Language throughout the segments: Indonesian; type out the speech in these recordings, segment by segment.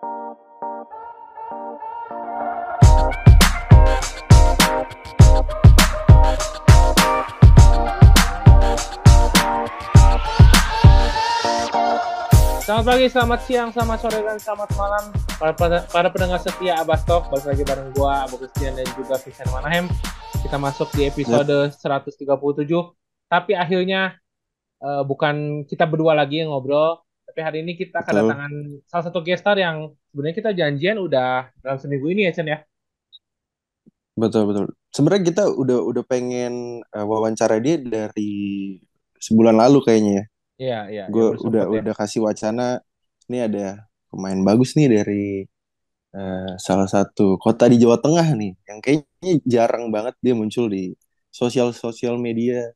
Selamat pagi, selamat siang, selamat sore, dan selamat malam para, para, para pendengar setia Abastok. Balik lagi bareng gua, Abu Christian dan juga Vincent Manahem. Kita masuk di episode yep. 137. Tapi akhirnya uh, bukan kita berdua lagi yang ngobrol. Tapi hari ini kita kedatangan salah satu gestar yang sebenarnya kita janjian udah dalam seminggu ini ya, Chen ya? Betul, betul. Sebenarnya kita udah udah pengen uh, wawancara dia dari sebulan lalu kayaknya ya. Iya, iya. Gue ya, udah ya. udah kasih wacana ini ada pemain bagus nih dari uh, salah satu kota di Jawa Tengah nih yang kayaknya jarang banget dia muncul di sosial sosial media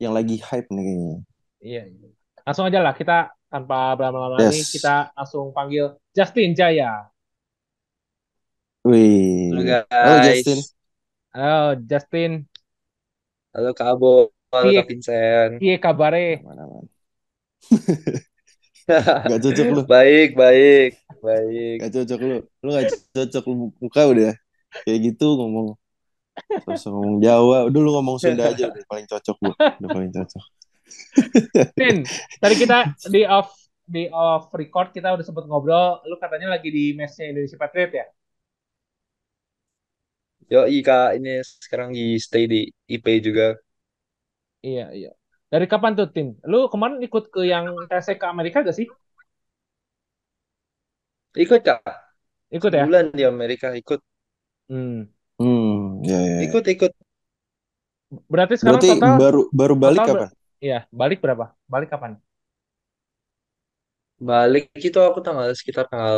yang lagi hype nih kayaknya. Iya, iya. Langsung aja lah kita tanpa berlama-lama yes. ini kita langsung panggil Justin Jaya. Wih. Halo guys. Halo Justin. Halo Justin. Halo Kak Abo. Halo Kak Vincent. Iya kabare. Mana-mana. gak cocok lu. Baik, baik, baik. Gak cocok lu. Lu gak cocok lu muka udah kayak gitu ngomong. Terus ngomong Jawa, udah lu ngomong Sunda aja udah paling cocok lu. Udah paling cocok. Tin, tadi kita di off di off record kita udah sempet ngobrol, lu katanya lagi di mesnya Indonesia Patriot ya? Yo, Ika ini sekarang di stay di IP juga. Iya, iya. Dari kapan tuh tim? Lu kemarin ikut ke yang TC ke Amerika gak sih? Ikut kak. Ikut ya? Bulan di Amerika ikut. Hmm. Hmm, ya, ya. Ikut ikut. Berarti sekarang Berarti total baru baru balik total, kapan? Iya, balik berapa? Balik kapan? Balik itu aku tanggal sekitar tanggal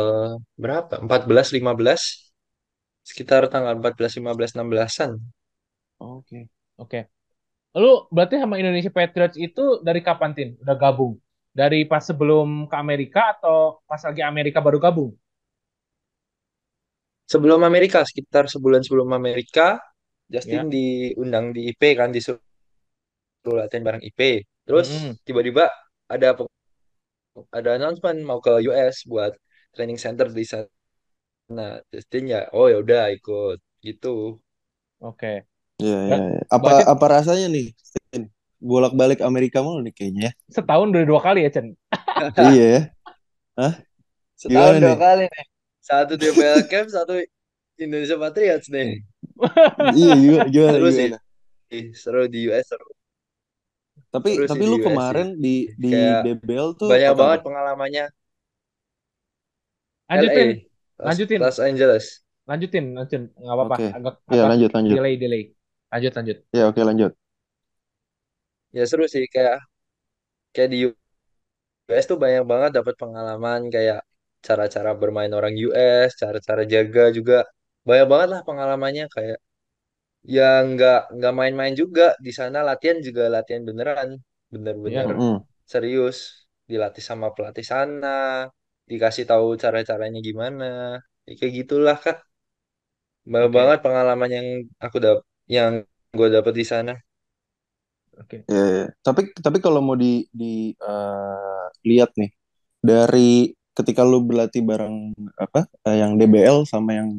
berapa? 14 15 sekitar tanggal 14 15 16-an. Oke. Oke. Lu berarti sama Indonesia Patriots itu dari kapan, Tin? Udah gabung? Dari pas sebelum ke Amerika atau pas lagi Amerika baru gabung? Sebelum Amerika, sekitar sebulan sebelum Amerika, Justin ya. diundang di IP kan, disuruh latihan bareng IP. Terus tiba-tiba ada ada announcement mau ke US buat training center di sana. Nah, Justin ya, oh ya udah ikut gitu. Oke. Okay. Iya, iya. Ya. Apa Baca... apa rasanya nih? Bolak-balik Amerika mulu nih kayaknya. Ya? Setahun udah dua kali ya, Chen. iya ya. Hah? Setahun dua kali nih. Satu di Camp, satu Indonesia Patriots nih. iya, gimana, gimana, seru gimana? sih. Seru di US seru. Tapi seru tapi lu kemarin sih. di di Kayak DBL tuh banyak banget pengalamannya. Lanjutin. LA, lanjutin. Los Angeles. Lanjutin, lanjutin. Enggak apa-apa. Okay. Agak, ya, agak lanjut, lanjut. Delay, delay. Lanjut, lanjut. Ya, oke, okay, lanjut. Ya seru sih kayak kayak di US tuh banyak banget dapat pengalaman kayak cara-cara bermain orang US, cara-cara jaga juga banyak banget lah pengalamannya kayak ya nggak nggak main-main juga di sana latihan juga latihan beneran bener-bener ya. Mm. serius dilatih sama pelatih sana dikasih tahu cara-caranya gimana ya, kayak gitulah kak banyak okay. banget pengalaman yang aku dap yang gue dapet di sana Oke. Okay. Ya, tapi tapi kalau mau di di uh, lihat nih dari ketika lu berlatih bareng apa uh, yang DBL sama yang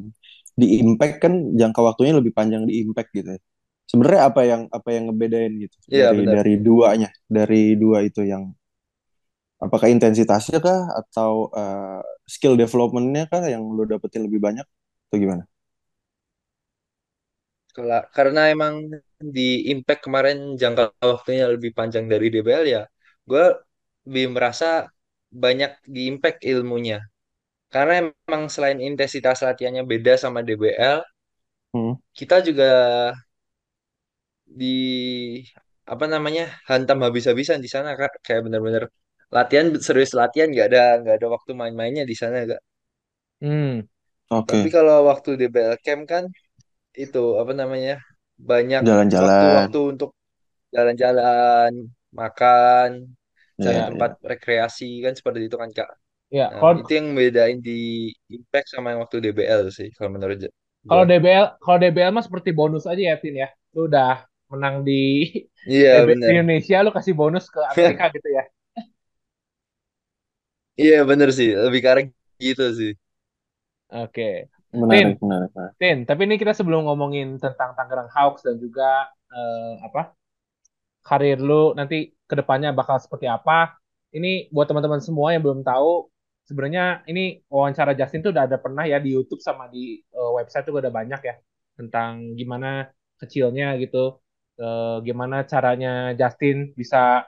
di Impact kan jangka waktunya lebih panjang di Impact gitu ya. Sebenarnya apa yang apa yang ngebedain gitu yeah, dari bener. dari duanya dari dua itu yang apakah intensitasnya kah atau uh, skill developmentnya kah yang lu dapetin lebih banyak atau gimana? karena emang di Impact kemarin jangka waktunya lebih panjang dari DBL ya, gue lebih merasa banyak di Impact ilmunya. Karena emang selain intensitas latihannya beda sama DBL, hmm. kita juga di apa namanya hantam habis-habisan di sana kak kayak bener-bener latihan serius latihan nggak ada nggak ada waktu main-mainnya di sana kak. Hmm. Okay. Tapi kalau waktu DBL camp kan itu apa namanya banyak jalan-jalan waktu-waktu untuk jalan-jalan makan cari yeah, tempat yeah. rekreasi kan seperti itu kan kak ya nah, kalau itu yang bedain di impact sama yang waktu DBL sih kalau menurut kalau DBL kalau DBL mah seperti bonus aja ya Tin ya lu udah menang di di Indonesia lu kasih bonus ke Amerika gitu ya iya bener sih lebih karena gitu sih Oke. Menarik, Tin, menarik, menarik. Tin, tapi ini kita sebelum ngomongin tentang Tangerang Hawks dan juga uh, apa karir lu nanti ke depannya bakal seperti apa. Ini buat teman-teman semua yang belum tahu, sebenarnya ini wawancara Justin tuh udah ada pernah ya di YouTube sama di uh, website tuh udah banyak ya tentang gimana kecilnya gitu, uh, gimana caranya Justin bisa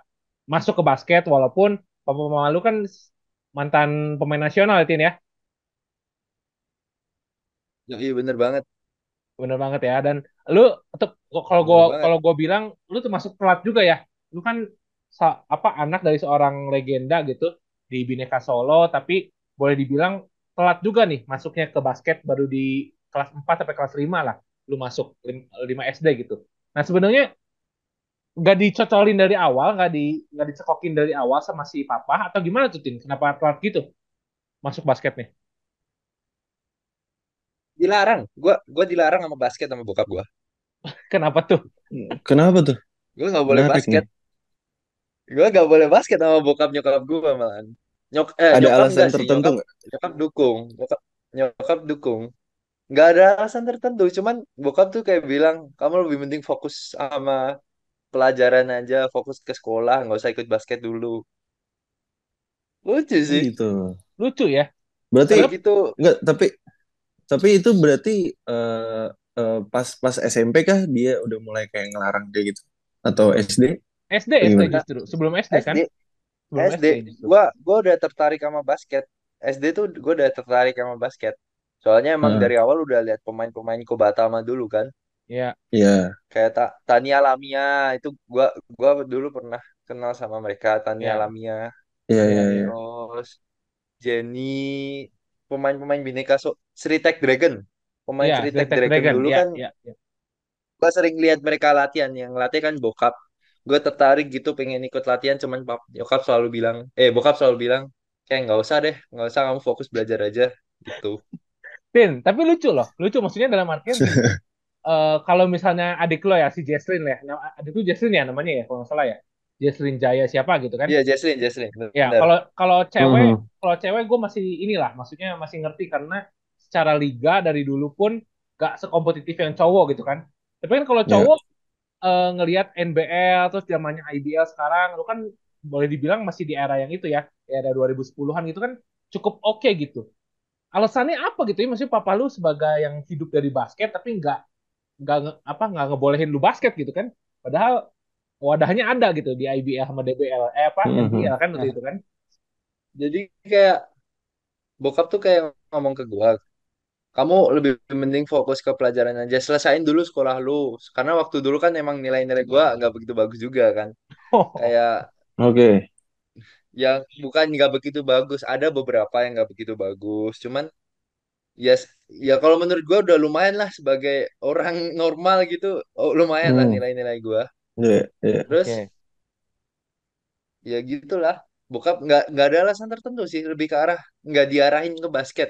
masuk ke basket walaupun papa mama lu kan mantan pemain nasional ya Tin ya. Iya bener banget. Bener banget ya dan lu kalau gue kalau gue bilang lu tuh masuk telat juga ya. Lu kan apa anak dari seorang legenda gitu di Bineka Solo tapi boleh dibilang telat juga nih masuknya ke basket baru di kelas 4 sampai kelas 5 lah lu masuk 5 SD gitu. Nah sebenarnya nggak dicocolin dari awal, nggak di nggak dicekokin dari awal sama si papa atau gimana tuh Tin? Kenapa telat gitu masuk basket nih? dilarang gue gue dilarang sama basket sama bokap gue kenapa tuh kenapa tuh gue nggak boleh Menarik basket gue nggak boleh basket sama bokap nyokap gue malah nyok eh, ada nyokap alasan tertentu nggak? nyokap, dukung. Nyokap, nyokap dukung. Nggak ada alasan tertentu cuman bokap tuh kayak bilang kamu lebih penting fokus sama pelajaran aja fokus ke sekolah nggak usah ikut basket dulu. Lucu sih. Gitu. Lucu ya. Berarti gitu nggak tapi tapi itu berarti uh, uh, pas pas SMP kah dia udah mulai kayak ngelarang dia gitu? Atau SD? SD SD justru sebelum SD, SD. kan? Sebelum SD, SD gua gua udah tertarik sama basket. SD tuh gua udah tertarik sama basket. Soalnya emang hmm. dari awal udah lihat pemain-pemain Kobatama dulu kan. Iya. Yeah. Iya. Yeah. Kayak ta Tania Lamia itu gua gua dulu pernah kenal sama mereka Tania yeah. Lamia. Iya iya iya. Terus Jenny pemain-pemain bineka so Sri Tech Dragon pemain yeah, Sri Tech Dragon, Dragon dulu yeah, kan yeah, yeah. gue sering lihat mereka latihan yang latih kan bokap gue tertarik gitu pengen ikut latihan cuman bokap selalu bilang eh bokap selalu bilang kayak nggak usah deh nggak usah kamu fokus belajar aja gitu Tin tapi lucu loh lucu maksudnya dalam artian uh, kalau misalnya adik lo ya si Jesslyn ya adik itu Jesslyn ya namanya ya kalau nggak salah ya Jesslyn Jaya siapa gitu kan? Iya Jesslyn, Jesslyn. Ya kalau kalau cewek uh -huh. kalau cewek gue masih inilah, maksudnya masih ngerti karena secara liga dari dulu pun gak sekompetitif yang cowok gitu kan. Tapi kan kalau ya. cowok yeah. Uh, ngelihat NBL terus zamannya IBL sekarang, lu kan boleh dibilang masih di era yang itu ya, era 2010-an gitu kan cukup oke okay gitu. Alasannya apa gitu ya? Maksudnya papa lu sebagai yang hidup dari basket tapi nggak nggak apa nggak ngebolehin lu basket gitu kan? Padahal wadahnya ada gitu di IBL sama DBL eh apa mm -hmm. kan waktu itu kan jadi kayak bokap tuh kayak ngomong ke gua kamu lebih mending fokus ke pelajaran aja selesain dulu sekolah lu karena waktu dulu kan emang nilai-nilai gua nggak begitu bagus juga kan oh. kayak oke okay. yang bukan nggak begitu bagus ada beberapa yang nggak begitu bagus cuman ya yes, ya kalau menurut gua udah lumayan lah sebagai orang normal gitu oh, lumayan hmm. lah nilai-nilai gua yeah, yeah. terus okay. ya gitulah bokap nggak nggak ada alasan tertentu sih lebih ke arah nggak diarahin ke basket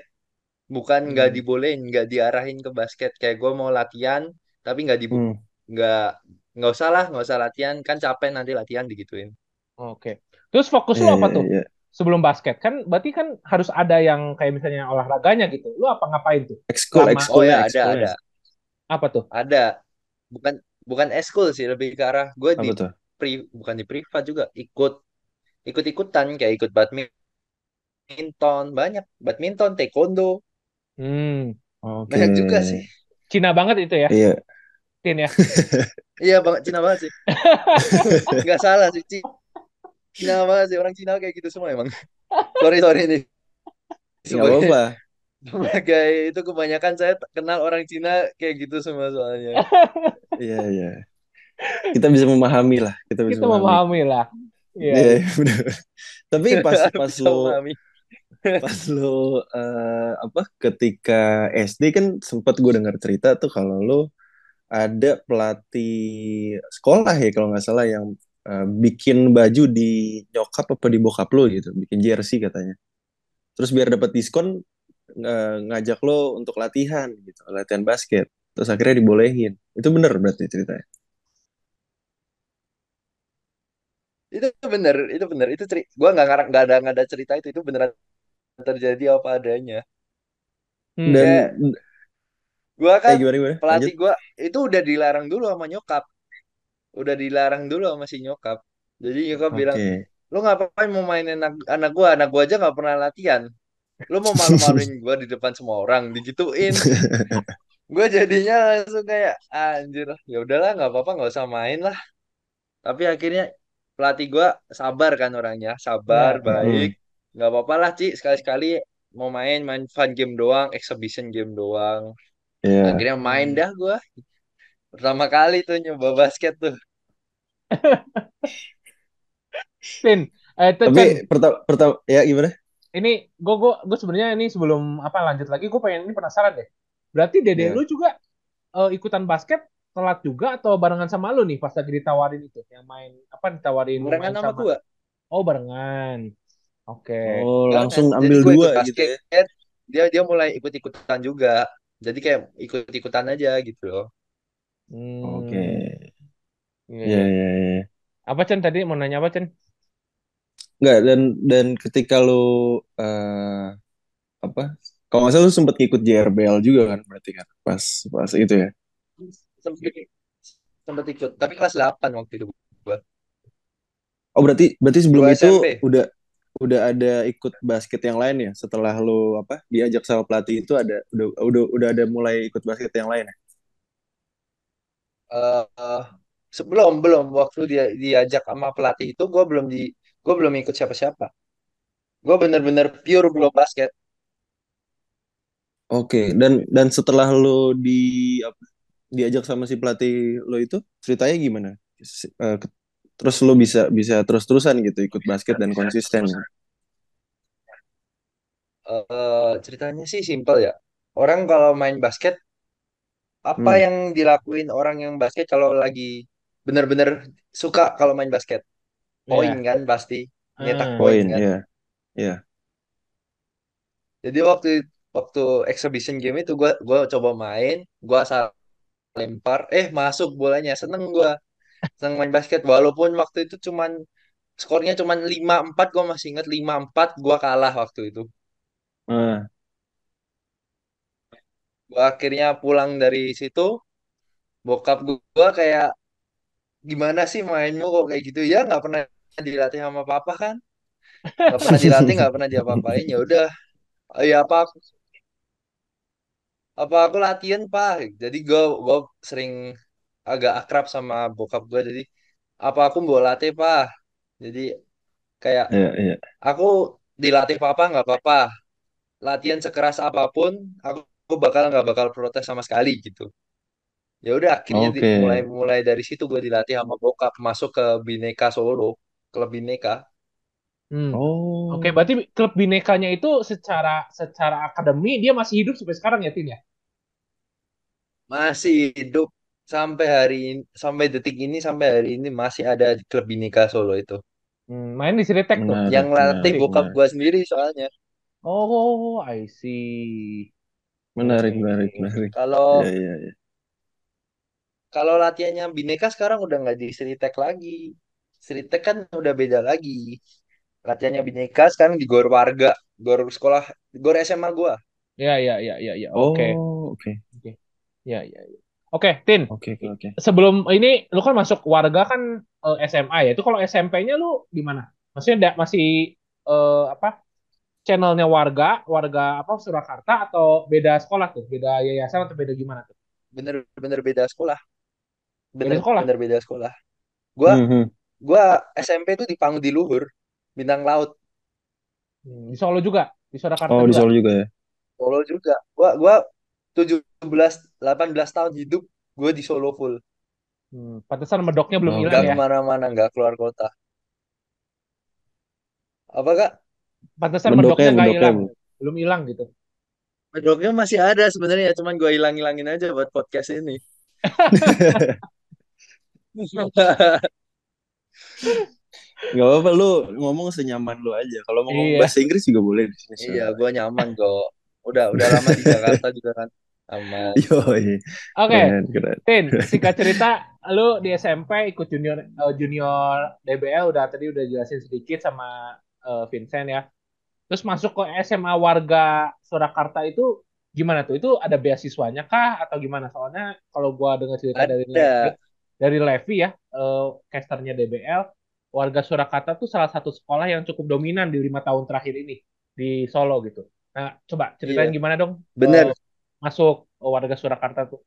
bukan nggak hmm. dibolehin nggak diarahin ke basket. Kayak gue mau latihan tapi nggak dibu hmm. nggak nggak usah lah nggak usah latihan. Kan capek nanti latihan digituin. Oke. Okay. terus fokus yeah, lu apa tuh yeah. sebelum basket? Kan berarti kan harus ada yang kayak misalnya olahraganya gitu. Lu apa ngapain tuh? Ekskul ekskul oh ya ada ada. Apa tuh? Ada. Bukan bukan eskul sih lebih ke arah gue di pri, bukan di privat juga ikut ikut ikutan kayak ikut badminton banyak. Badminton taekwondo hmm okay. banyak juga sih Cina banget itu ya iya Tin ya iya banget Cina banget sih nggak salah sih Cina banget sih orang Cina kayak gitu semua emang sorry sorry nih Sebagai, apa sebagai itu kebanyakan saya kenal orang Cina kayak gitu semua soalnya Iya iya. Kita bisa memahami lah. Kita bisa kita memahami, memahami lah. Iya. Yeah. yeah, benar. Tapi pas pas lo pas lo uh, apa ketika SD kan sempat gue dengar cerita tuh kalau lo ada pelatih sekolah ya kalau nggak salah yang uh, bikin baju di nyokap apa di bokap lo gitu, bikin jersey katanya. Terus biar dapat diskon uh, ngajak lo untuk latihan gitu, latihan basket. Terus akhirnya dibolehin. Itu bener berarti ceritanya? Itu bener itu bener. Itu cerita gue nggak ngarang nggak ada nggak ada cerita itu itu beneran terjadi apa adanya Hmm. Dan gue kan eh, gimana, gimana? pelatih gue itu udah dilarang dulu sama nyokap. Udah dilarang dulu sama si nyokap. Jadi nyokap okay. bilang, lu ngapain mau mainin anak, anak gue? Anak gue aja nggak pernah latihan. Lu mau malu-maluin gue di depan semua orang, digituin. gue jadinya langsung kayak anjir, ya udahlah nggak apa-apa nggak usah main lah. Tapi akhirnya pelatih gue sabar kan orangnya, sabar, nah, baik. Nggak apa-apa lah Ci, sekali-sekali mau main main fun game doang, exhibition game doang. Yeah. Akhirnya main dah gue. Pertama kali tuh nyoba basket tuh. Tin, eh, tapi pertama pertama ya gimana? Ini gue gue gue sebenarnya ini sebelum apa lanjut lagi gue pengen ini penasaran deh. Berarti dede yeah. lu juga uh, ikutan basket telat juga atau barengan sama lu nih pas lagi ditawarin itu yang main apa ditawarin barengan sama, sama gua. Oh barengan. Oke. Okay. Oh langsung ambil dua gitu ya. Dia dia mulai ikut ikutan juga. Jadi kayak ikut ikutan aja gitu loh. Hmm. Oke. Okay. Iya iya iya. iya. Apa Chen tadi mau nanya apa Chen? Enggak dan dan ketika lu uh, apa? Kalau nggak salah lu sempet ikut JRBL juga kan berarti kan pas pas itu ya sempat sempat ikut tapi kelas 8 waktu itu gua oh berarti berarti sebelum gua itu SMP. udah udah ada ikut basket yang lain ya? Setelah lo apa diajak sama pelatih itu ada udah udah udah ada mulai ikut basket yang lain ya? Uh, uh, sebelum belum. Waktu dia diajak sama pelatih itu gue belum di gue belum ikut siapa-siapa. Gue bener-bener pure belum basket. Oke, dan dan setelah lo di apa, diajak sama si pelatih lo itu ceritanya gimana? Terus lo bisa bisa terus-terusan gitu ikut basket dan konsisten. Uh, ceritanya sih simpel ya. Orang kalau main basket apa hmm. yang dilakuin orang yang basket kalau lagi benar-benar suka kalau main basket? Poin yeah. kan pasti. Nyetak hmm. poin kan. Yeah. Yeah. Jadi waktu waktu exhibition game itu gua gua coba main, gua asal lempar eh masuk bolanya seneng gue seneng main basket. Walaupun waktu itu cuman skornya cuman lima empat gue masih inget lima empat gue kalah waktu itu. Hmm. gue akhirnya pulang dari situ bokap gue kayak gimana sih mainmu kok kayak gitu? Ya nggak pernah dilatih sama papa kan. Nggak pernah dilatih nggak pernah diapa-apain. Ya udah. Ya apa apa aku latihan pak. Jadi gue gue sering agak akrab sama bokap gue jadi apa aku mau latih pak jadi kayak yeah, yeah. aku dilatih papa nggak apa-apa latihan sekeras apa pun aku bakal nggak bakal protes sama sekali gitu ya udah akhirnya okay. di, mulai mulai dari situ gue dilatih sama bokap masuk ke Bineka Solo klub Bineka Hmm. Oh. Oke, okay, berarti klub binekanya itu secara secara akademi dia masih hidup sampai sekarang ya, Tin ya? Masih hidup sampai hari ini, sampai detik ini sampai hari ini masih ada di klub Bineka Solo itu. Hmm, main di Siritek tuh. Yang latih bokap gua sendiri soalnya. Oh, I see. Menarik, menarik, menarik. Kalau ya, ya, ya. kalau latihannya Bineka sekarang udah nggak di Siritek lagi. Siritek kan udah beda lagi latihannya bineka sekarang di gor warga gor sekolah gor SMA gua ya ya ya ya ya oke oke oke ya ya, ya. Oke, Tin. Oke, okay, oke. Okay. Sebelum ini lu kan masuk warga kan uh, eh, SMA ya. Itu kalau SMP-nya lu di mana? Maksudnya da, masih uh, apa? Channelnya warga, warga apa Surakarta atau beda sekolah tuh? Beda yayasan atau beda gimana tuh? Bener bener beda sekolah. Bener beda sekolah. Bener beda sekolah. Gua mm -hmm. gua SMP tuh di Pangudi Luhur. Bintang Laut. Hmm, di Solo juga, di Surakarta Oh, juga. di Solo juga ya. Solo juga. Gua gua 17 18 tahun hidup gue di Solo full. Hmm, pantesan medoknya belum hilang oh, ya. ke mana-mana, nggak keluar kota. Apa kak? Pantesan medoknya nggak hilang, belum hilang gitu. Medoknya masih ada sebenarnya, cuman gue hilang-hilangin aja buat podcast ini. Gak apa-apa lu ngomong senyaman lu aja. Kalau mau ngomong iya. bahasa Inggris juga boleh di sini. Iya, gue nyaman kok. Udah udah lama di Jakarta juga kan. Aman. Oke, okay. Tin, singkat cerita, lu di SMP ikut junior uh, junior DBL udah tadi udah jelasin sedikit sama uh, Vincent ya. Terus masuk ke SMA warga Surakarta itu gimana tuh? Itu ada beasiswanya kah atau gimana? Soalnya kalau gua dengar cerita Ada. dari Levi, dari Levi ya, uh, casternya DBL, warga Surakarta tuh salah satu sekolah yang cukup dominan di lima tahun terakhir ini di Solo gitu. Nah, coba ceritain iya. gimana dong? Bener. Uh, masuk warga Surakarta tuh.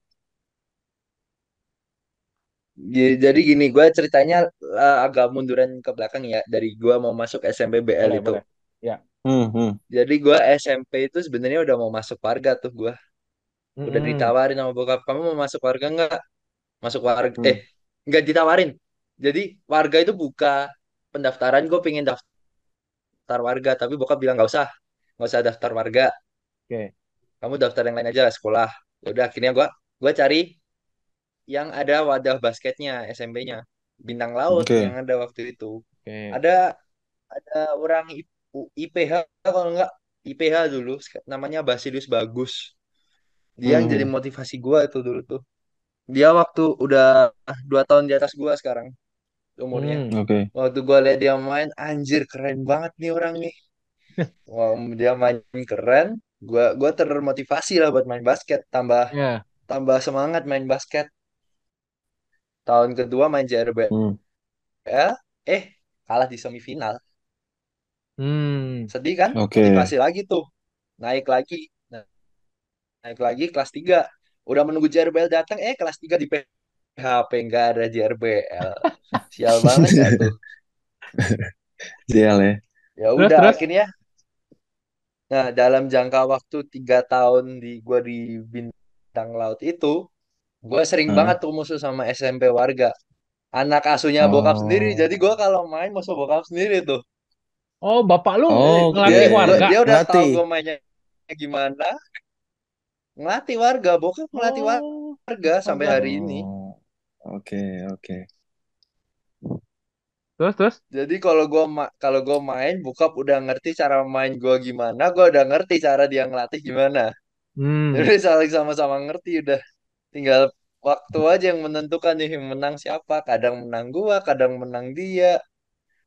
Jadi gini, gue ceritanya uh, agak munduran ke belakang ya. Dari gue mau masuk SMP BL boleh, itu. Boleh. Ya. Hmm, hmm. Jadi gue SMP itu sebenarnya udah mau masuk warga tuh gue. Hmm. Udah ditawarin sama bokap, kamu mau masuk warga nggak? Masuk warga, hmm. eh nggak ditawarin. Jadi warga itu buka pendaftaran, gue pengen daftar warga, tapi bokap bilang nggak usah, nggak usah daftar warga. Oke. Okay. Kamu daftar yang lain aja sekolah. Ya udah akhirnya gue gue cari yang ada wadah basketnya SMP-nya bintang laut okay. yang ada waktu itu okay. ada ada orang IPH kalau enggak IPH dulu namanya Basilius Bagus dia yang hmm. jadi motivasi gua itu dulu tuh dia waktu udah dua tahun di atas gua sekarang umurnya hmm, okay. waktu gua lihat dia main anjir keren banget nih orang nih Wah, dia main keren gua gua termotivasi lah buat main basket tambah yeah. tambah semangat main basket. Tahun kedua main JRBL hmm. ya eh kalah di semifinal. Hmm. sedih kan? Okay. motivasi lagi tuh. Naik lagi. Nah, naik lagi kelas 3 udah menunggu JRBL datang eh kelas 3 di PHP enggak ada JRBL sial banget ya tuh. Sial ya. Ya udah akhirnya nah dalam jangka waktu tiga tahun di gua di bintang laut itu Gue sering hmm. banget tuh musuh sama SMP warga. Anak asuhnya oh. bokap sendiri. Jadi gue kalau main musuh bokap sendiri tuh. Oh, bapak lu oh, ngelatih dia, warga. Dia udah tahu gue mainnya gimana. Ngelatih warga, bokap ngelatih oh. warga sampai hari ini. Oke, okay, oke. Okay. Terus terus? Jadi kalau gue ma kalau gue main, bokap udah ngerti cara main gue gimana, gue udah ngerti cara dia ngelatih gimana. Hmm. Jadi saling sama-sama ngerti udah tinggal waktu aja yang menentukan nih yang menang siapa kadang menang gua kadang menang dia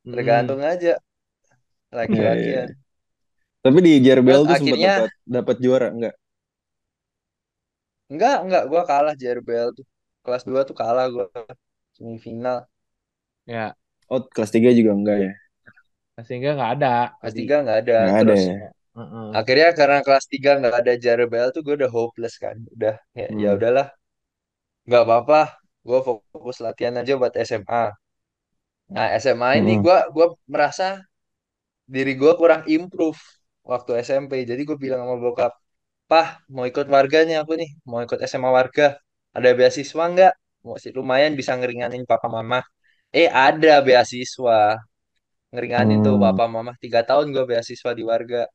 tergantung hmm. aja laki-laki yeah, yeah. tapi di JRBL tuh akhirnya, sempat dapat dapat juara enggak enggak enggak gua kalah JRBL tuh kelas 2 tuh kalah gua semifinal ya oh kelas 3 juga enggak ya kelas 3 enggak ada kelas 3 enggak ada enggak terus ada ya? Uh-uh. Akhirnya karena kelas 3 nggak ada JRBL tuh gue udah hopeless kan. Udah ya, ya hmm. ya udahlah. Nggak apa-apa. Gue fokus latihan aja buat SMA. Nah, SMA hmm. ini gue gua merasa diri gue kurang improve waktu SMP. Jadi gue bilang sama bokap, "Pah, mau ikut warganya aku nih. Mau ikut SMA warga. Ada beasiswa nggak? Masih lumayan bisa ngeringanin papa mama." Eh, ada beasiswa. Ngeringanin hmm. tuh papa mama. Tiga tahun gue beasiswa di warga.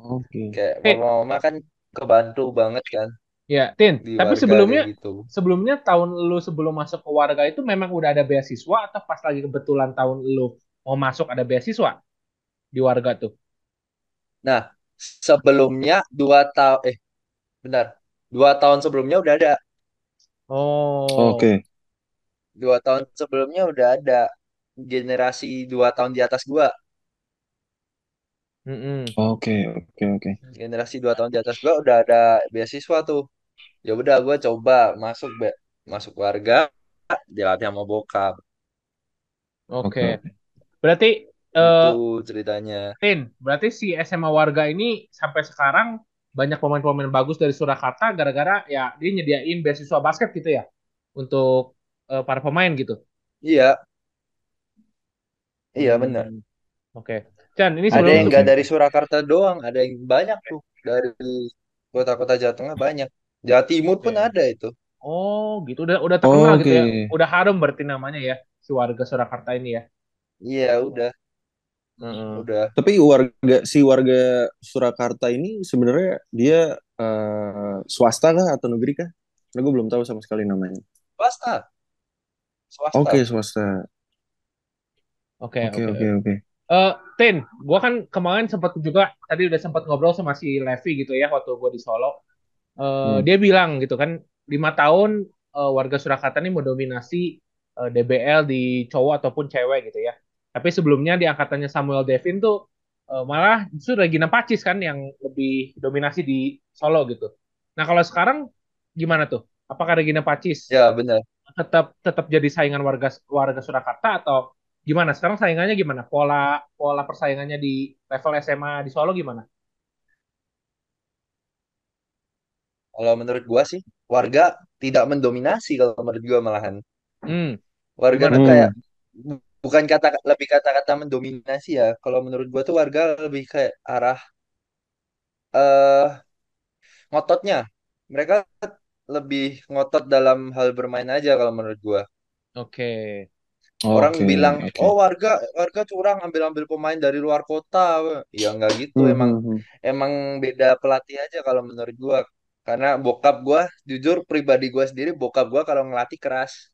Oke. Kayak hey. mama kan kebantu banget kan. Ya, Tin. Tapi sebelumnya gitu. sebelumnya tahun lu sebelum masuk ke warga itu memang udah ada beasiswa atau pas lagi kebetulan tahun lu mau masuk ada beasiswa di warga tuh? Nah, sebelumnya dua tahun eh benar dua tahun sebelumnya udah ada. Oh. Oke. Okay. Dua tahun sebelumnya udah ada generasi dua tahun di atas gua. Oke, oke, oke. Generasi dua tahun di atas gua udah ada beasiswa tuh. Ya udah gua coba masuk be masuk warga dilatih sama bokap. Oke. Okay. Berarti uh, ceritanya. Tin, berarti si SMA warga ini sampai sekarang banyak pemain-pemain bagus dari Surakarta gara-gara ya dia nyediain beasiswa basket gitu ya untuk uh, para pemain gitu. Iya. Iya benar. Hmm. Oke. Okay. Chan, ini ada yang nggak dari Surakarta doang, ada yang banyak tuh dari kota-kota Jawa Tengah banyak. Jawa Timur pun okay. ada itu. Oh, gitu udah udah terkenal okay. gitu ya. Udah harum berarti namanya ya si warga Surakarta ini ya. Iya, udah. Mm-hmm. Udah. Tapi warga si warga Surakarta ini sebenarnya dia uh, swasta kah atau negeri kah? Karena gue belum tahu sama sekali namanya. Swasta. Swasta. Oke, okay, swasta. Oke, oke, oke, oke. Uh, Tin, gue kan kemarin sempat juga tadi udah sempat ngobrol sama si Levi gitu ya waktu gue di Solo. Uh, hmm. Dia bilang gitu kan lima tahun uh, warga Surakarta ini mendominasi uh, DBL di cowok ataupun cewek gitu ya. Tapi sebelumnya di angkatannya Samuel Devin tuh uh, malah justru Regina Pacis kan yang lebih dominasi di Solo gitu. Nah kalau sekarang gimana tuh? Apakah Regina Pacis? Ya benar. Tetap tetap jadi saingan warga warga Surakarta atau gimana? Sekarang saingannya gimana? Pola pola persaingannya di level SMA di Solo gimana? Kalau menurut gua sih warga tidak mendominasi kalau menurut gua malahan. Hmm. Warga tuh kayak bukan kata lebih kata-kata mendominasi ya. Kalau menurut gua tuh warga lebih kayak arah eh uh, ngototnya. Mereka lebih ngotot dalam hal bermain aja kalau menurut gua. Oke. Orang okay, bilang, okay. oh warga warga curang ambil-ambil pemain dari luar kota. Ya nggak gitu, mm -hmm. emang hmm, hmm. emang beda pelatih aja kalau menurut gua. Karena bokap gua, jujur pribadi gua sendiri, bokap gua kalau ngelatih keras.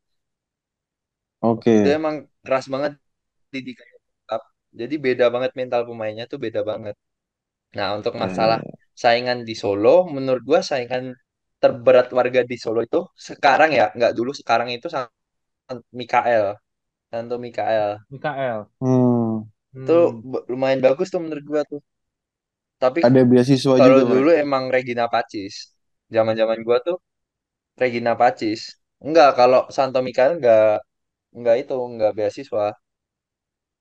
Oke. Okay. Dia emang keras banget didikannya bokap. Jadi beda banget mental pemainnya tuh beda banget. Nah untuk masalah hmm. saingan di Solo, menurut gua saingan terberat warga di Solo itu sekarang ya, nggak dulu sekarang itu Mikael. Santo Mikael. Mikael. Hmm. Itu lumayan bagus tuh menurut gua tuh. Tapi ada beasiswa kalau juga. dulu emang Regina Pacis. Zaman-zaman gua tuh Regina Pacis. Enggak, kalau Santo Mikael enggak enggak itu, enggak beasiswa.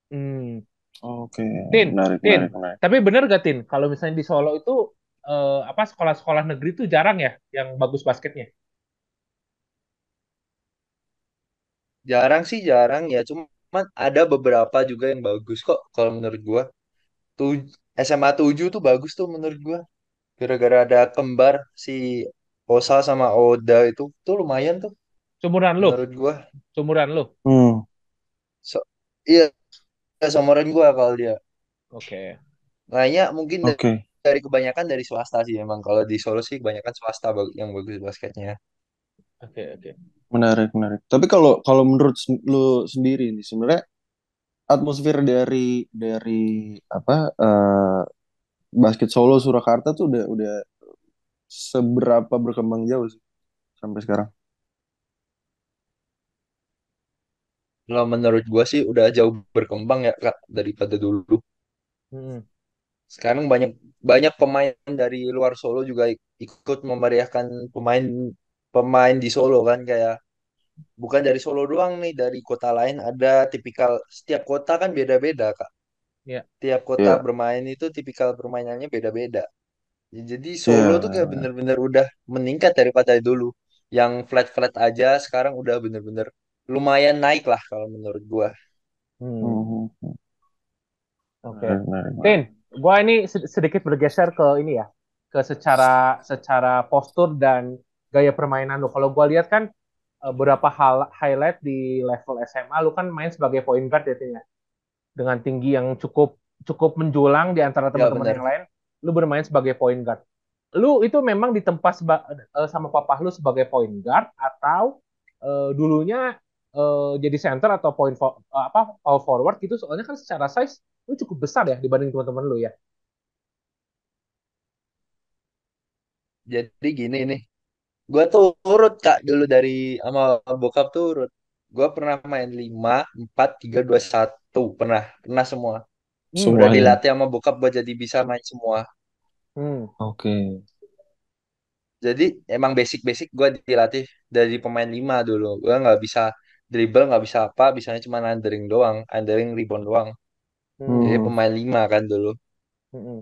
Hmm. Oke. Okay. Tin, menarik, Tin. Menarik, menarik. Tapi bener gak Tin, kalau misalnya di Solo itu apa sekolah-sekolah negeri itu jarang ya yang bagus basketnya? Jarang sih jarang ya, cuman ada beberapa juga yang bagus kok kalau menurut gua. Tuh SMA 7 tuh bagus tuh menurut gua. Gara-gara ada kembar si Osa sama Oda itu tuh lumayan tuh. Sumuran lu? Menurut gua. Sumuran lu? Hmm. So, iya, sumuran gua kalau dia. Oke. Okay. Lainnya mungkin okay. Dari kebanyakan dari swasta sih emang. Kalau di Solo sih kebanyakan swasta yang bagus basketnya. Oke, okay, oke. Okay. Menarik, menarik. Tapi kalau kalau menurut lu sendiri nih sebenarnya atmosfer dari dari apa uh, basket Solo Surakarta tuh udah udah seberapa berkembang jauh sih sampai sekarang? Kalau menurut gue sih udah jauh berkembang ya kak daripada dulu. Hmm. Sekarang banyak banyak pemain dari luar Solo juga ikut memeriahkan pemain pemain di Solo kan kayak bukan dari Solo doang nih dari kota lain ada tipikal setiap kota kan beda-beda kak. Yeah. Tiap kota yeah. bermain itu tipikal permainannya beda-beda. Jadi Solo yeah. tuh kayak bener-bener udah meningkat daripada dulu. Yang flat-flat aja sekarang udah bener-bener lumayan naik lah kalau menurut gua. Hmm. Oke. Okay. Tin, gua ini sedikit bergeser ke ini ya, ke secara secara postur dan gaya permainan lu. Kalau gua lihat kan eh, beberapa hal highlight di level SMA lu kan main sebagai point guard ya ya. Dengan tinggi yang cukup cukup menjulang di antara ya, teman-teman ya, yang lain, lu bermain sebagai point guard. Lu itu memang ditempa seba, eh, sama papa lu sebagai point guard atau uh, dulunya uh, jadi center atau point for, uh, apa power forward gitu soalnya kan secara size lu cukup besar ya dibanding teman-teman lu ya. Jadi gini nih, gue tuh turut kak dulu dari sama bokap turut. Gue pernah main lima empat tiga dua satu pernah pernah semua. Hmm. Udah dilatih sama bokap buat jadi bisa main semua. Hmm. Oke. Okay. Jadi emang basic-basic gue dilatih dari pemain lima dulu. Gue nggak bisa dribble nggak bisa apa bisanya cuma undering doang undering rebound doang hmm. jadi pemain lima kan dulu hmm.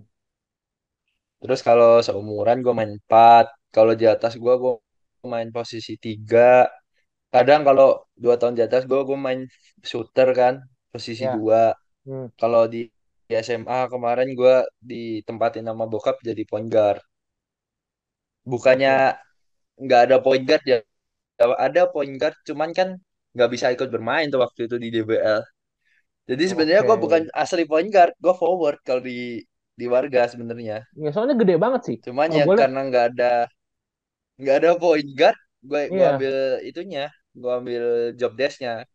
terus kalau seumuran gue main empat kalau di atas gue gue main posisi tiga kadang kalau dua tahun di atas gue gue main shooter kan posisi ya. dua hmm. kalau di, di SMA kemarin gue ditempatin nama bokap jadi point guard bukannya nggak ada point guard ya ada point guard cuman kan nggak bisa ikut bermain tuh waktu itu di DBL. Jadi sebenarnya okay. gue bukan asli point guard, gue forward kalau di di warga sebenarnya. Ya soalnya gede banget sih. Cuman ya karena nggak ada nggak ada point guard, gue yeah. gue ambil itunya, gue ambil job desknya.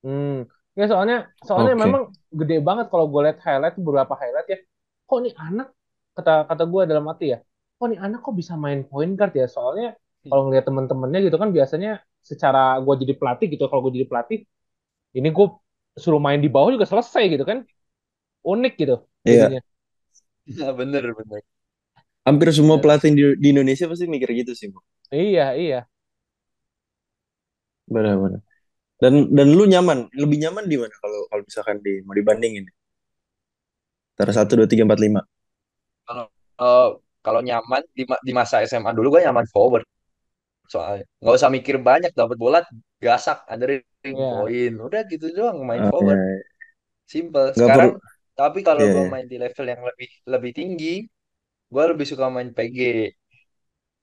Hmm. Ya soalnya soalnya okay. memang gede banget kalau gue lihat highlight beberapa highlight ya. Kok nih anak kata kata gue dalam hati ya. Kok nih anak kok bisa main point guard ya? Soalnya kalau ngeliat temen-temennya gitu kan biasanya secara gue jadi pelatih gitu kalau gue jadi pelatih ini gue suruh main di bawah juga selesai gitu kan unik gitu iya Iya bener bener. Hampir semua pelatih di, di Indonesia pasti mikir gitu sih, Bu. Iya, iya. Benar-benar. Dan dan lu nyaman, lebih nyaman di mana kalau kalau misalkan di mau dibandingin? Antara satu dua tiga empat lima. Kalau uh, kalau nyaman di, di masa SMA dulu gue nyaman forward soalnya nggak usah mikir banyak dapat bola gasak ada ring yeah. poin udah gitu doang main oh, forward yeah. simple Gak sekarang perlu. tapi kalau yeah, gue iya. main di level yang lebih lebih tinggi gue lebih suka main PG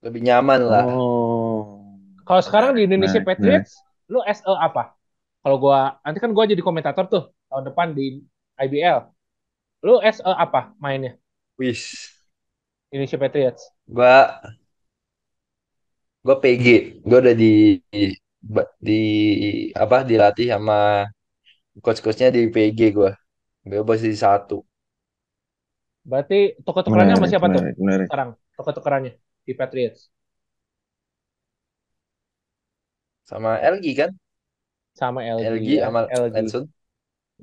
lebih nyaman lah oh. kalau sekarang di Indonesia nah, Patriots nah. lu SE apa kalau gue nanti kan gue jadi komentator tuh tahun depan di IBL lu SE apa mainnya wis Indonesia Patriots gue gue PG gue udah di, di di apa dilatih sama coach-coachnya di PG gue gue posisi satu. Berarti toko tukerannya sama siapa tuh? menarik. sekarang toko tukerannya di Patriots. Sama LG kan? Sama LG, LG ya. sama LG. Lensun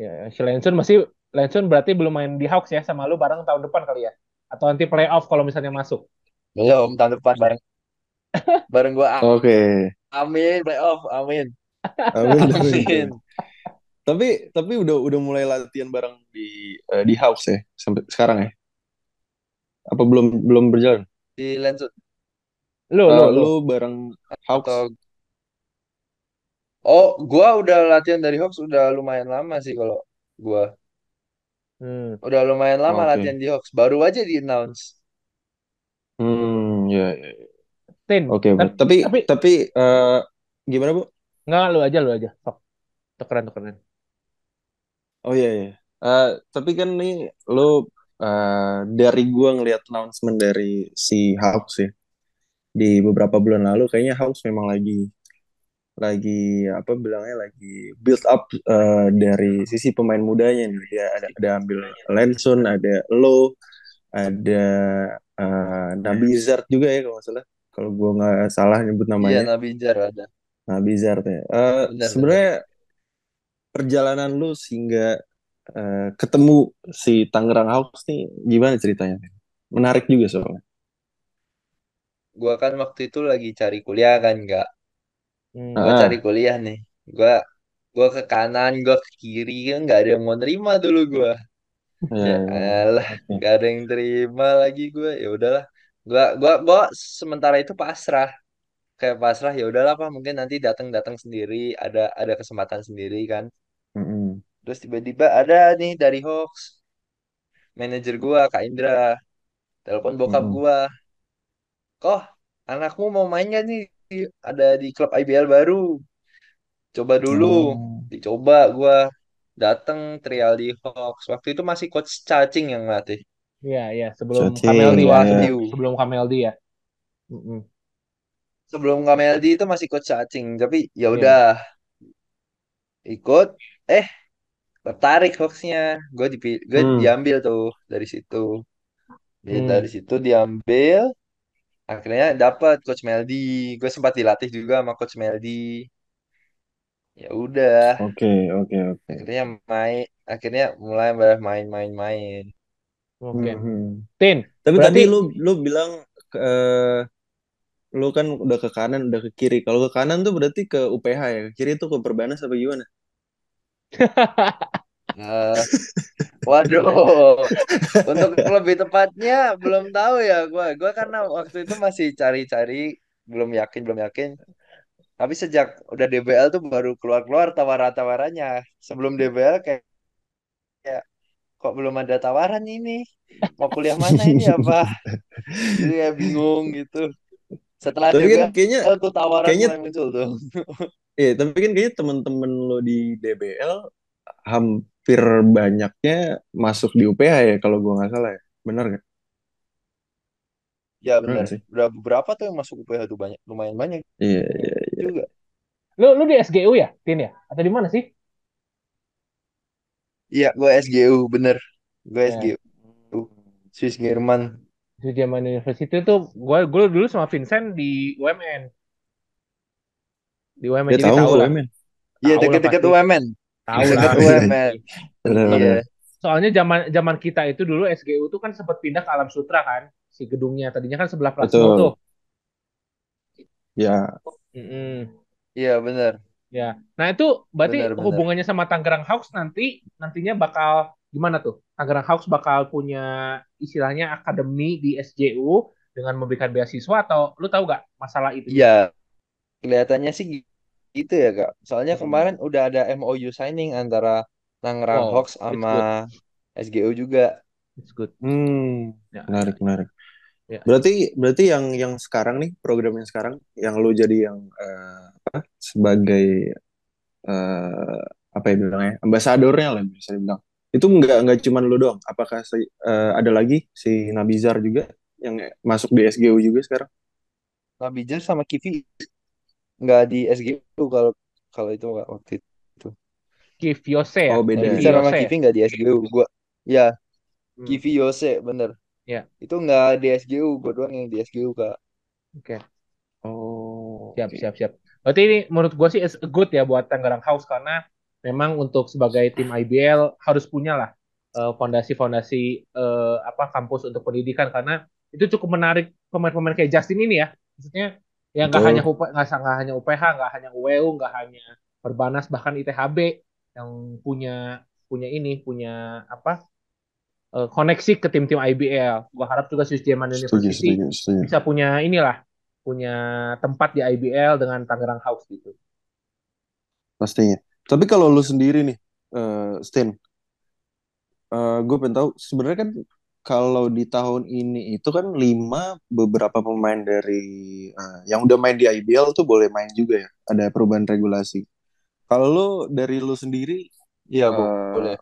ya si Lensun masih Lensun berarti belum main di Hawks ya sama lu bareng tahun depan kali ya? Atau nanti playoff kalau misalnya masuk? Belum tahun depan bareng bareng gua oke okay. amin playoff amin amin, amin. tapi tapi udah udah mulai latihan bareng di uh, di house ya sampai sekarang ya apa belum belum berjalan di Lensut lu uh, lu, lu lu bareng house Atau... oh gua udah latihan dari Hawks udah lumayan lama sih kalau gua hmm. udah lumayan lama okay. latihan di Hawks baru aja di announce hmm ya, ya. ya. Tin. Oke, okay, tapi tapi, tapi uh, gimana bu? Enggak, lu aja lu aja. Sok. Tukeran tukeran. Oh iya iya. Uh, tapi kan nih lu uh, dari gua ngelihat announcement dari si Hawks sih di beberapa bulan lalu kayaknya Hawks memang lagi lagi apa bilangnya lagi build up uh, dari sisi pemain mudanya nih dia ada ada ambil Lenson ada Lo ada uh, Nabizard juga ya kalau nggak salah kalau gue nggak salah nyebut namanya. Iya, Nabizar ada. Nabizar ya. Uh, Sebenarnya perjalanan lu sehingga uh, ketemu si Tangerang Hawks nih gimana ceritanya? Menarik juga soalnya. Gua kan waktu itu lagi cari kuliah kan nggak. Hmm. Gua ah. cari kuliah nih. Gua gua ke kanan, gua ke kiri kan nggak ada yang mau nerima dulu gua. Ya, ya alah, nggak ada yang terima lagi gue. Ya udahlah, gua gua gua sementara itu pasrah. Kayak pasrah ya udahlah pak mungkin nanti datang datang sendiri ada ada kesempatan sendiri kan. Mm-hmm. terus tiba-tiba ada nih dari Hawks manajer gua Kak Indra telepon bokap mm-hmm. gua. Kok anakmu mau main gak nih? Ada di klub IBL baru. Coba dulu. Oh. dicoba gua. Datang trial di Hawks waktu itu masih coach cacing yang ngelatih Iya, iya, sebelum Kameldi ya, ya. Sebelum Kameldi ya. Mm -mm. Sebelum Kameldi itu masih coach cacing, tapi ya iya. udah yeah. ikut eh tertarik hoaxnya. Gue di gue hmm. diambil tuh dari situ. Hmm. Dari situ diambil akhirnya dapat coach Meldi. Gue sempat dilatih juga sama coach Meldi. Ya udah. Oke, okay, oke, okay, oke. Okay. Akhirnya main akhirnya mulai main-main-main. Oke. Okay. Hmm. Tin. Tapi berarti... tadi lu lu bilang uh, lu kan udah ke kanan, udah ke kiri. Kalau ke kanan tuh berarti ke UPH ya. Ke kiri tuh ke Perbanas apa gimana? uh, waduh. Untuk lebih tepatnya belum tahu ya gua. Gua karena waktu itu masih cari-cari, belum yakin, belum yakin. Tapi sejak udah DBL tuh baru keluar-keluar tawaran-tawarannya. Sebelum DBL kayak kok belum ada tawaran ini? Mau kuliah mana ini apa? Jadi ya bingung gitu. Setelah tapi kan kayaknya tuh tawaran kayaknya muncul tuh. Iya tapi kan kayaknya temen-temen lo di DBL hampir banyaknya masuk di UPH ya kalau gua nggak salah ya. Benar gak? ya benar sih? Udah beberapa tuh yang masuk UPH tuh banyak lumayan banyak. Iya iya, iya. juga. Lu lu di SGU ya Tin ya? Atau di mana sih Iya, gue SGU bener. Gue ya. SGU. Swiss German. Swiss German University tuh gue gue dulu sama Vincent di UMN. Di UMN ya, jadi tahu lah. Iya, deket-deket UMN. Tahu lah. UMN. Iya. soalnya zaman zaman kita itu dulu SGU tuh kan sempat pindah ke Alam Sutra kan si gedungnya tadinya kan sebelah Betul. tuh Ya, Mm-mm. Iya benar. Ya nah itu berarti Benar, benar. hubungannya sama Tangerang Hawks nanti nantinya bakal gimana tuh Tangerang Hawks bakal punya istilahnya akademi di SJU dengan memberikan beasiswa atau lu tahu gak masalah itu Iya, kelihatannya sih gitu ya Kak. Soalnya Hmm. kemarin udah ada MOU signing antara Tangerang Wow, Hawks sama SGU juga. It's good hmm, ya, menarik, menarik. Ya. Berarti, berarti yang yang sekarang nih program yang sekarang, yang lu jadi yang eh, apa sebagai eh, apa ya bilangnya, ambasadornya lah bisa dibilang. Itu nggak nggak cuman lu doang. Apakah si- eh, ada lagi si Nabizar juga yang masuk di SGU juga sekarang? Nabijar sama Kivi nggak di SGU kalau kalau itu nggak waktu itu. Kif Yose ya Oh, beda. Kivi Nabijar sama. Kivi nggak di SGU. Gua ya Hmm, Kivi Yose bener. Ya. Itu nggak di SGU, gua doang yang di SGU Kak. Oke Oh, siap siap siap berarti ini menurut gue sih is good ya buat Tangerang House karena memang untuk sebagai tim IBL harus punya lah eh, fondasi-fondasi eh, apa kampus untuk pendidikan karena itu cukup menarik pemain-pemain kayak Justin ini ya. Maksudnya ya nggak hanya UP, nggak hanya UPH nggak hanya UWU nggak hanya Perbanas bahkan ITHB yang punya punya ini punya apa eh, koneksi ke tim-tim IBL gue harap juga Swiss Setuju, University setuju, setuju. bisa punya inilah punya tempat di IBL dengan Tangerang House gitu. Pastinya. Tapi kalau lu sendiri nih, eh Stin, gue pengen tahu sebenarnya kan kalau di tahun ini itu kan lima beberapa pemain dari eh, yang udah main di IBL tuh boleh main juga ya. Ada perubahan regulasi. Kalau lu dari lu sendiri Iya, eh, boleh.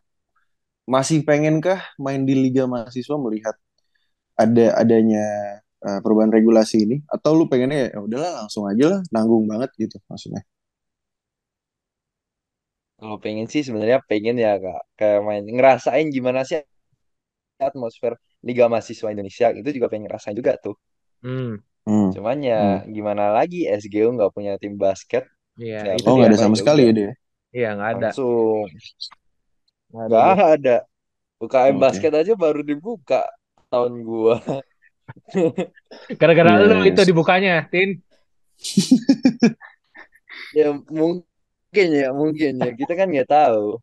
masih pengenkah main di Liga Mahasiswa melihat ada adanya eh, perubahan regulasi ini atau lu pengennya ya udahlah langsung aja lah nanggung banget gitu maksudnya. Kalau pengen sih sebenarnya pengen ya Kak, kayak main ngerasain gimana sih atmosfer Liga Mahasiswa Indonesia itu juga pengen ngerasain juga tuh. Hmm, Hmm. Cuman ya gimana lagi SGU nggak punya tim basket iya Ya, itu Oh nggak ada sama sekali ya dia. Iya nggak ada. langsung Nggak ada. ada. UKM Oke. basket aja baru dibuka tahun gua. Gara-gara lu Yes. itu dibukanya, Tin. Ya mungkin ya mungkin ya kita kan nggak tahu.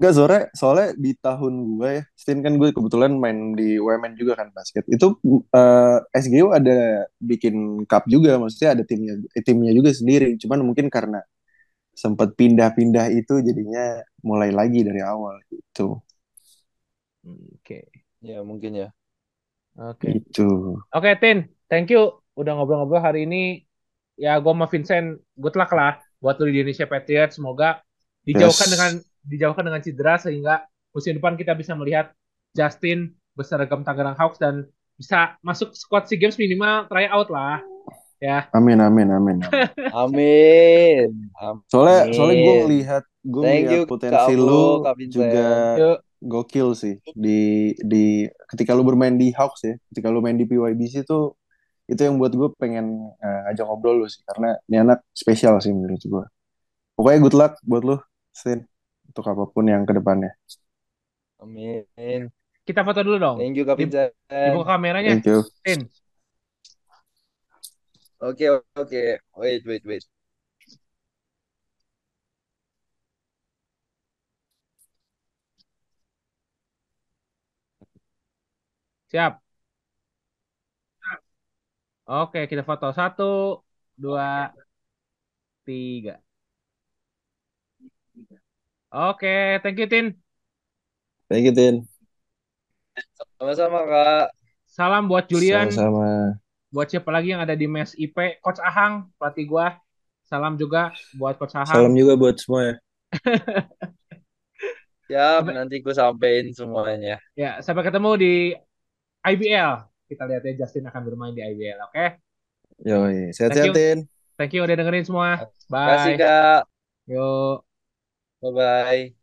Enggak soalnya soalnya di tahun gue ya, Stin kan gue kebetulan main di UMN juga kan basket. Itu eh, SGU ada bikin cup juga, maksudnya ada timnya eh, timnya juga sendiri. Cuman mungkin karena sempat pindah-pindah itu jadinya mulai lagi dari awal gitu. Oke. Ya mungkin ya. Oke. Gitu. Oke, Tin. Thank you udah ngobrol-ngobrol hari ini. Ya, gue sama Vincent, good luck lah buat lu di Indonesia Patriots. Semoga dijauhkan Yes. dengan dijauhkan dengan cedera sehingga musim depan kita bisa melihat Justin berseragam Tangerang Hawks dan bisa masuk squad SEA Games minimal try out lah. Ya. Amin amin amin. amin. Amin. Amin. Soalnya soalnya gue ngelihat gue you, potensi lu Kak juga Yuk. Gokil sih di di ketika lu bermain di Hawks ya, ketika lu main di PYBC tuh itu yang buat gue pengen eh, ngajak ngobrol lu sih karena ini anak spesial sih menurut gue. Pokoknya good luck buat lu, Stin, untuk apa pun yang ke depannya. Amin. Kita foto dulu dong. Thank you Kak Di- Vincent. Dibuka kameranya, Thank you. Tin. Oke oke. Wait wait wait. Siap. Oke, kita foto. Satu, dua, tiga. Oke, thank you, Tin. Thank you, Tin. Sama-sama Kak. Salam buat Julian, Sama-sama. buat siapa lagi yang ada di mes IP, Coach Ahang, pelatih gua. Salam juga buat Coach Ahang. Salam juga buat semua ya. Sampai- nanti ku sampein semuanya. Ya, sampai ketemu di IBL. Kita lihat ya Justin akan bermain di IBL, oke? Yoi, Thank sehat-sehat. Tin. Thank you udah dengerin semua. Terima kasih Bye. Kak. Yuk. Bye bye.